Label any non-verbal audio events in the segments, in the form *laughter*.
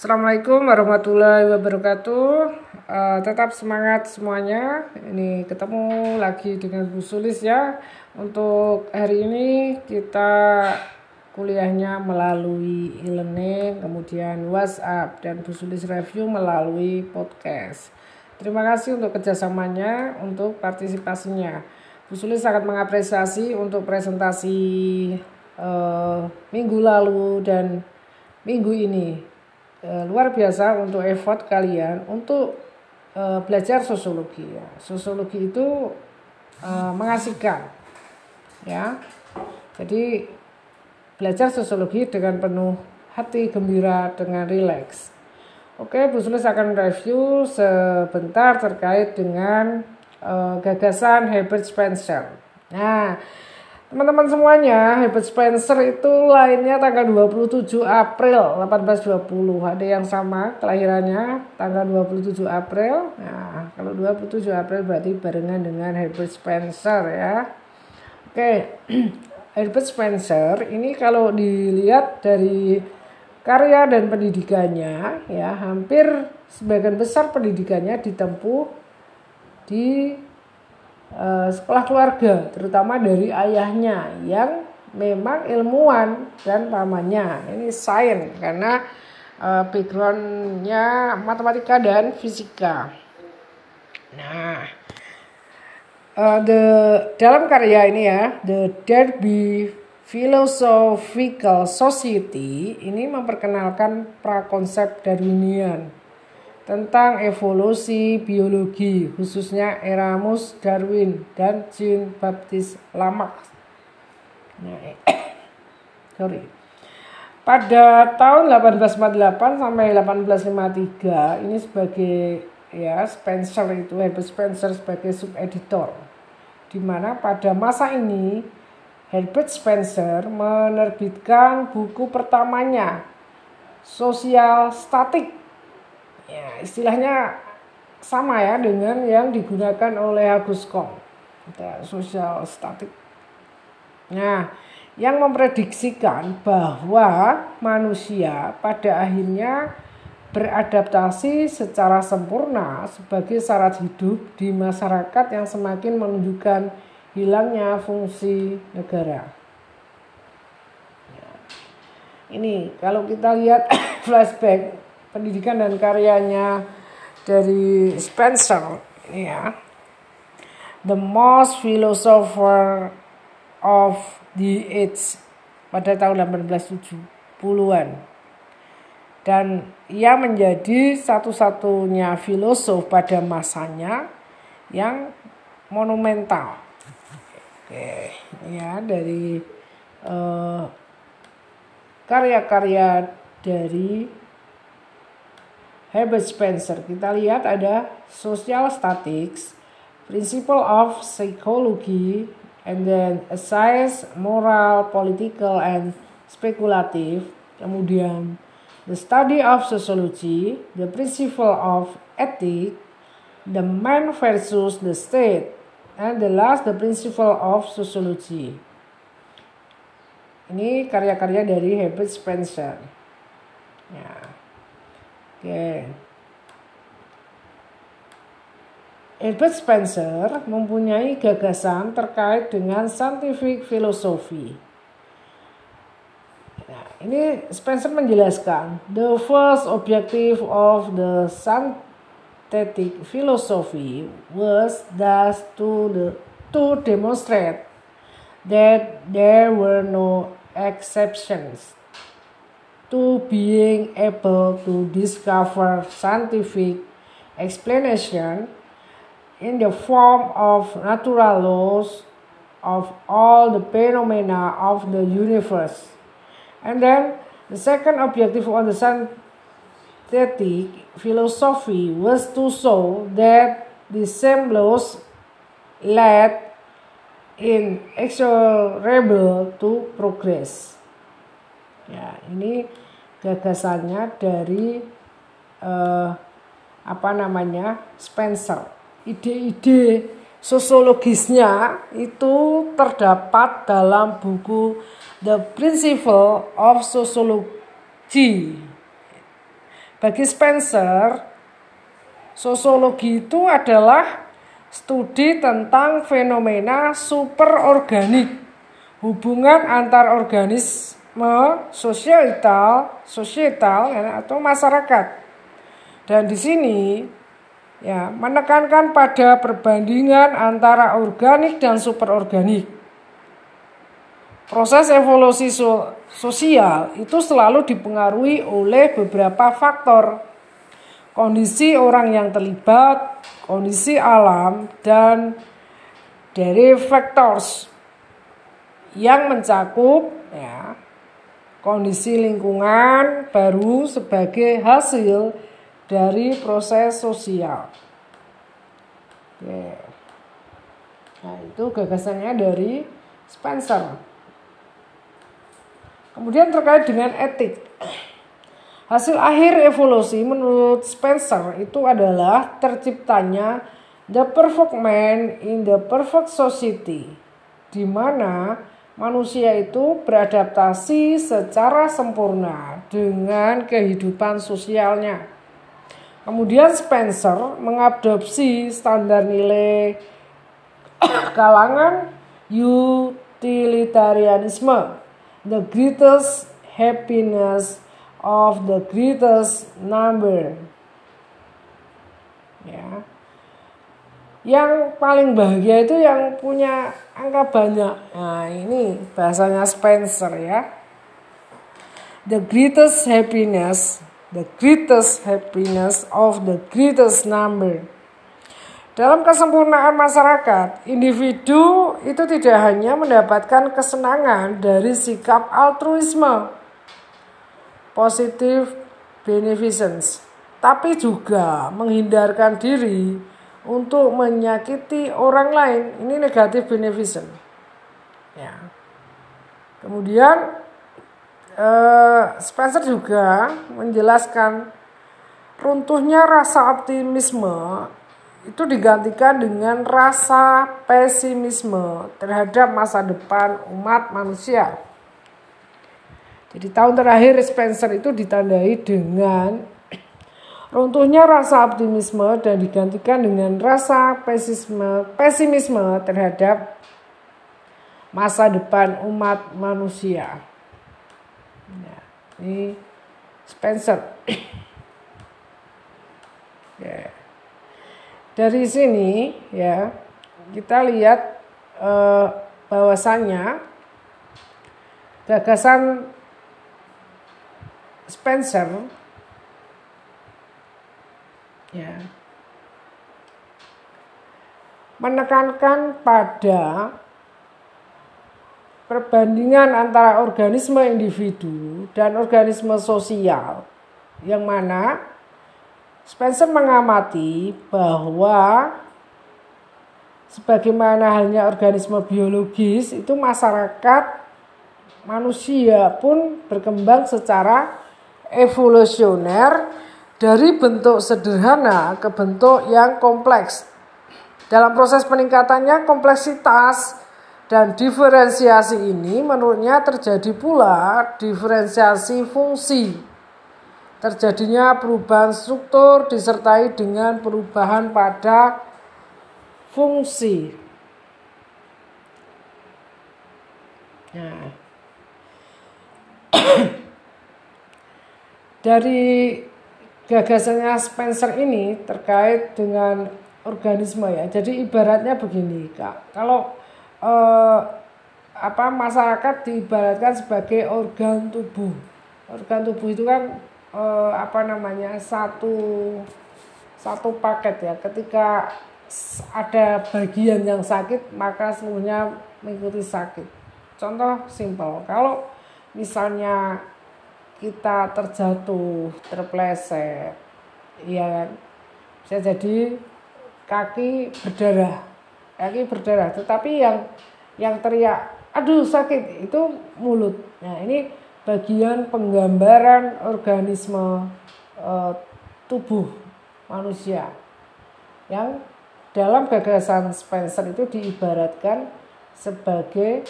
Assalamualaikum warahmatullahi wabarakatuh. Uh, tetap semangat semuanya. Ini ketemu lagi dengan Bu Sulis ya. Untuk hari ini kita kuliahnya melalui e-learning, kemudian WhatsApp dan Bu Sulis review melalui podcast. Terima kasih untuk kerjasamanya, untuk partisipasinya. Bu Sulis sangat mengapresiasi untuk presentasi uh, minggu lalu dan minggu ini e, luar biasa untuk effort kalian untuk e, belajar sosiologi ya. Sosiologi itu e, mengasihkan ya. Jadi belajar sosiologi dengan penuh hati gembira dengan rileks. Oke, Bu Sulis akan review sebentar terkait dengan e, gagasan Herbert Spencer. Nah, Teman-teman semuanya, Herbert Spencer itu lainnya tanggal 27 April 1820. Ada yang sama kelahirannya tanggal 27 April. Nah, kalau 27 April berarti barengan dengan Herbert Spencer ya. Oke. *clears throat* Herbert Spencer ini kalau dilihat dari karya dan pendidikannya ya, hampir sebagian besar pendidikannya ditempuh di Eh, sekolah keluarga, terutama dari ayahnya yang memang ilmuwan dan pamannya. Ini sains karena uh, backgroundnya matematika dan fisika. Nah, uh, the dalam karya ini ya, the Derby Philosophical Society ini memperkenalkan prakonsep Darwinian tentang evolusi biologi khususnya Eramus Darwin dan Jean Baptiste Lamarck. Nah, *coughs* sorry. Pada tahun 1848 sampai 1853 ini sebagai ya Spencer itu Herbert Spencer sebagai subeditor di mana pada masa ini Herbert Spencer menerbitkan buku pertamanya Sosial Statik ya istilahnya sama ya dengan yang digunakan oleh Agus Kong sosial statik nah yang memprediksikan bahwa manusia pada akhirnya beradaptasi secara sempurna sebagai syarat hidup di masyarakat yang semakin menunjukkan hilangnya fungsi negara. Ya. Ini kalau kita lihat *coughs* flashback pendidikan dan karyanya dari Spencer ya The Most Philosopher of the Age pada tahun 1870-an dan ia menjadi satu-satunya filosof pada masanya yang monumental. Oke, ya dari uh, karya-karya dari Herbert Spencer. Kita lihat ada social statics, principle of psychology, and then a science, moral, political, and speculative. Kemudian the study of sociology, the principle of ethics, the man versus the state, and the last the principle of sociology. Ini karya-karya dari Herbert Spencer. Ya. Oke. Herbert Spencer mempunyai gagasan terkait dengan scientific philosophy. Nah, ini Spencer menjelaskan, the first objective of the scientific philosophy was thus to the to demonstrate that there were no exceptions to being able to discover scientific explanation in the form of natural laws of all the phenomena of the universe. And then the second objective of the scientific philosophy was to show that the same laws led inexorable to progress. Ya, ini gagasannya dari uh, apa namanya Spencer. Ide-ide sosiologisnya itu terdapat dalam buku The Principle of Sociology. Bagi Spencer, sosiologi itu adalah studi tentang fenomena superorganik, hubungan antar organisme sosial, sosial ya, atau masyarakat. Dan di sini ya menekankan pada perbandingan antara organik dan superorganik. Proses evolusi so sosial itu selalu dipengaruhi oleh beberapa faktor. Kondisi orang yang terlibat, kondisi alam, dan dari factors yang mencakup ya, kondisi lingkungan baru sebagai hasil dari proses sosial. Oke. Nah, itu gagasannya dari Spencer. Kemudian terkait dengan etik. Hasil akhir evolusi menurut Spencer itu adalah terciptanya the perfect man in the perfect society, di mana manusia itu beradaptasi secara sempurna dengan kehidupan sosialnya. Kemudian Spencer mengadopsi standar nilai kalangan utilitarianisme the greatest happiness of the greatest number. Ya. Yang paling bahagia itu yang punya angka banyak. Nah, ini bahasanya Spencer ya. The greatest happiness, the greatest happiness of the greatest number. Dalam kesempurnaan masyarakat, individu itu tidak hanya mendapatkan kesenangan dari sikap altruisme, positif beneficence, tapi juga menghindarkan diri untuk menyakiti orang lain. Ini negatif beneficence. Ya. Kemudian eh, Spencer juga menjelaskan runtuhnya rasa optimisme itu digantikan dengan rasa pesimisme terhadap masa depan umat manusia. Jadi tahun terakhir Spencer itu ditandai dengan runtuhnya rasa optimisme dan digantikan dengan rasa pesimisme, pesimisme terhadap masa depan umat manusia. Nah, ini Spencer. yeah. *clears throat* Dari sini ya kita lihat eh, bahwasannya gagasan Spencer ya. Menekankan pada perbandingan antara organisme individu dan organisme sosial yang mana Spencer mengamati bahwa sebagaimana halnya organisme biologis itu masyarakat manusia pun berkembang secara evolusioner dari bentuk sederhana ke bentuk yang kompleks. Dalam proses peningkatannya kompleksitas dan diferensiasi ini menurutnya terjadi pula diferensiasi fungsi terjadinya perubahan struktur disertai dengan perubahan pada fungsi. Nah. *coughs* Dari gagasannya Spencer ini terkait dengan organisme ya. Jadi ibaratnya begini, Kak. Kalau eh, apa masyarakat diibaratkan sebagai organ tubuh. Organ tubuh itu kan eh, apa namanya satu satu paket ya ketika ada bagian yang sakit maka seluruhnya mengikuti sakit contoh simpel kalau misalnya kita terjatuh terpleset. Ya kan? Bisa jadi kaki berdarah. Kaki berdarah. Tetapi yang yang teriak aduh sakit itu mulut. Nah ini bagian penggambaran organisme e, tubuh manusia yang dalam gagasan Spencer itu diibaratkan sebagai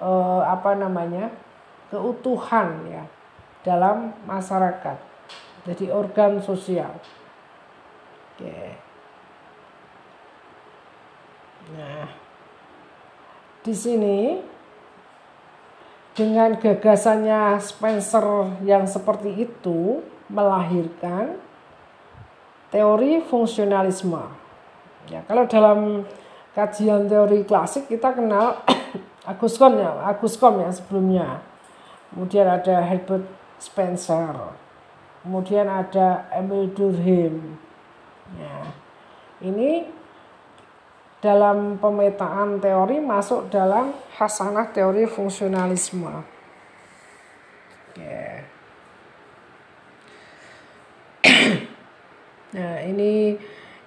e, apa namanya keutuhan ya dalam masyarakat. Jadi organ sosial. Oke. Nah, di sini dengan gagasannya Spencer yang seperti itu melahirkan teori fungsionalisme. Ya, kalau dalam kajian teori klasik kita kenal *coughs* Agus Kom ya, Agus Kom ya sebelumnya. Kemudian ada Herbert Spencer. Kemudian ada Emil Durkheim. Ya. Ini dalam pemetaan teori masuk dalam hasanah teori fungsionalisme. Yeah. *clears throat* nah ini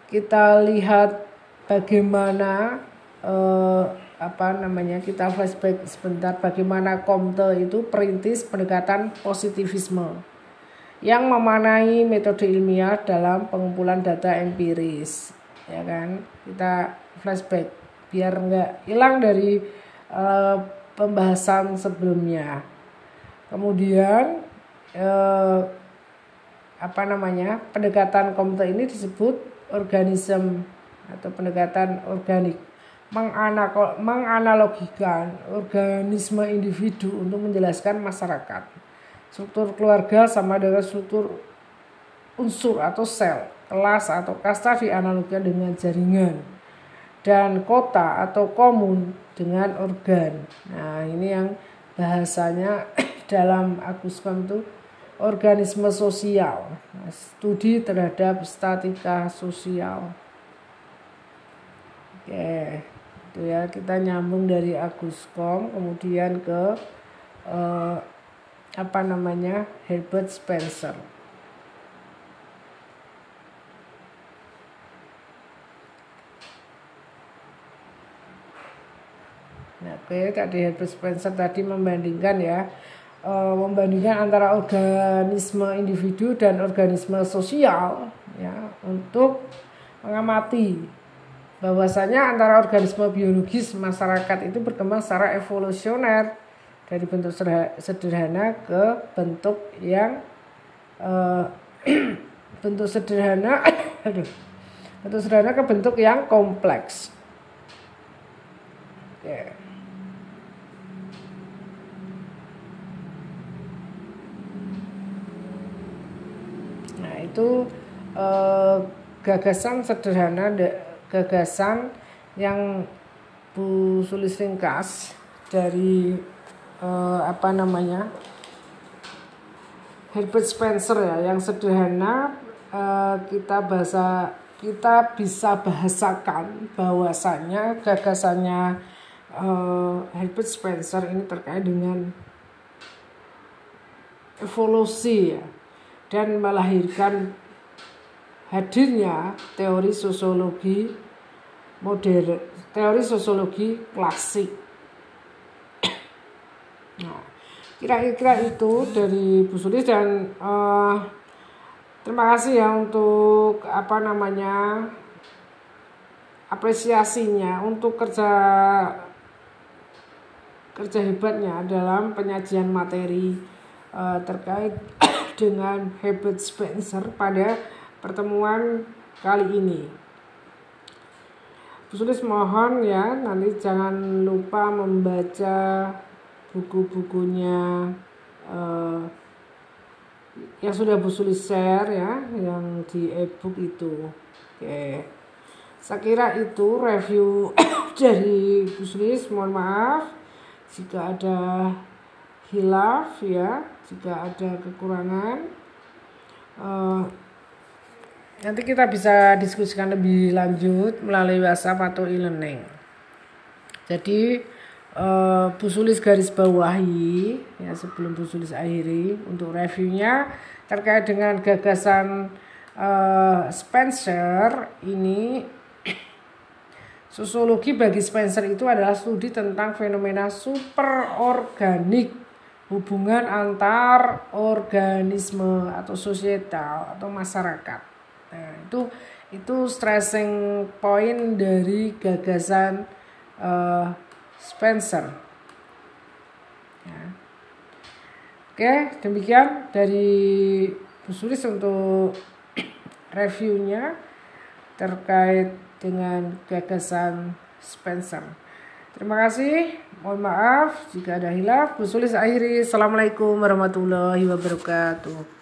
kita lihat bagaimana eh, apa namanya kita flashback sebentar bagaimana Comte itu perintis pendekatan positivisme yang memanai metode ilmiah dalam pengumpulan data empiris ya kan kita flashback biar nggak hilang dari uh, pembahasan sebelumnya. Kemudian uh, apa namanya pendekatan Comte ini disebut organisme atau pendekatan organik menganalogikan organisme individu untuk menjelaskan masyarakat. Struktur keluarga sama dengan struktur unsur atau sel, kelas atau kasta dianalogikan dengan jaringan dan kota atau komun dengan organ. Nah, ini yang bahasanya *clears throat* dalam Aguskom itu organisme sosial, studi terhadap statika sosial. Oke, itu ya kita nyambung dari Aguskom kemudian ke eh, apa namanya Herbert Spencer. Nah, oke tadi Herbert Spencer tadi membandingkan ya e, membandingkan antara organisme individu dan organisme sosial ya untuk mengamati bahwasanya antara organisme biologis masyarakat itu berkembang secara evolusioner dari bentuk sederhana ke bentuk yang e, *clears throat* bentuk sederhana *coughs* aduh bentuk sederhana ke bentuk yang kompleks. Yeah. itu eh, gagasan sederhana gagasan yang Bu Sulis ringkas dari eh, apa namanya Herbert Spencer ya yang sederhana eh, kita bahasa kita bisa bahasakan bahwasanya gagasannya eh, Herbert Spencer ini terkait dengan evolusi ya dan melahirkan hadirnya teori sosiologi modern, teori sosiologi klasik. Nah, kira-kira itu dari Bu Sulis dan uh, terima kasih ya untuk apa namanya apresiasinya untuk kerja kerja hebatnya dalam penyajian materi uh, terkait *coughs* dengan Herbert Spencer pada pertemuan kali ini. Bu Sulis mohon ya nanti jangan lupa membaca buku-bukunya uh, yang sudah Bu Sulis share ya yang di ebook itu. Oke. Saya kira itu review *coughs* dari Bu Sulis. Mohon maaf jika ada hilaf ya jika ada kekurangan uh, nanti kita bisa diskusikan lebih lanjut melalui WhatsApp atau e-learning jadi uh, Bu Sulis garis bawahi ya sebelum Bu Sulis akhiri untuk reviewnya terkait dengan gagasan uh, Spencer ini Sosiologi bagi Spencer itu adalah studi tentang fenomena superorganik hubungan antar organisme atau sosial atau masyarakat. Nah, itu itu stressing point dari gagasan uh, Spencer. Ya. Oke, demikian dari Bu Sulis untuk *clears throat* reviewnya terkait dengan gagasan Spencer. Terima kasih. Mohon maaf jika ada hilaf. Bu Sulis akhiri. Assalamualaikum warahmatullahi wabarakatuh.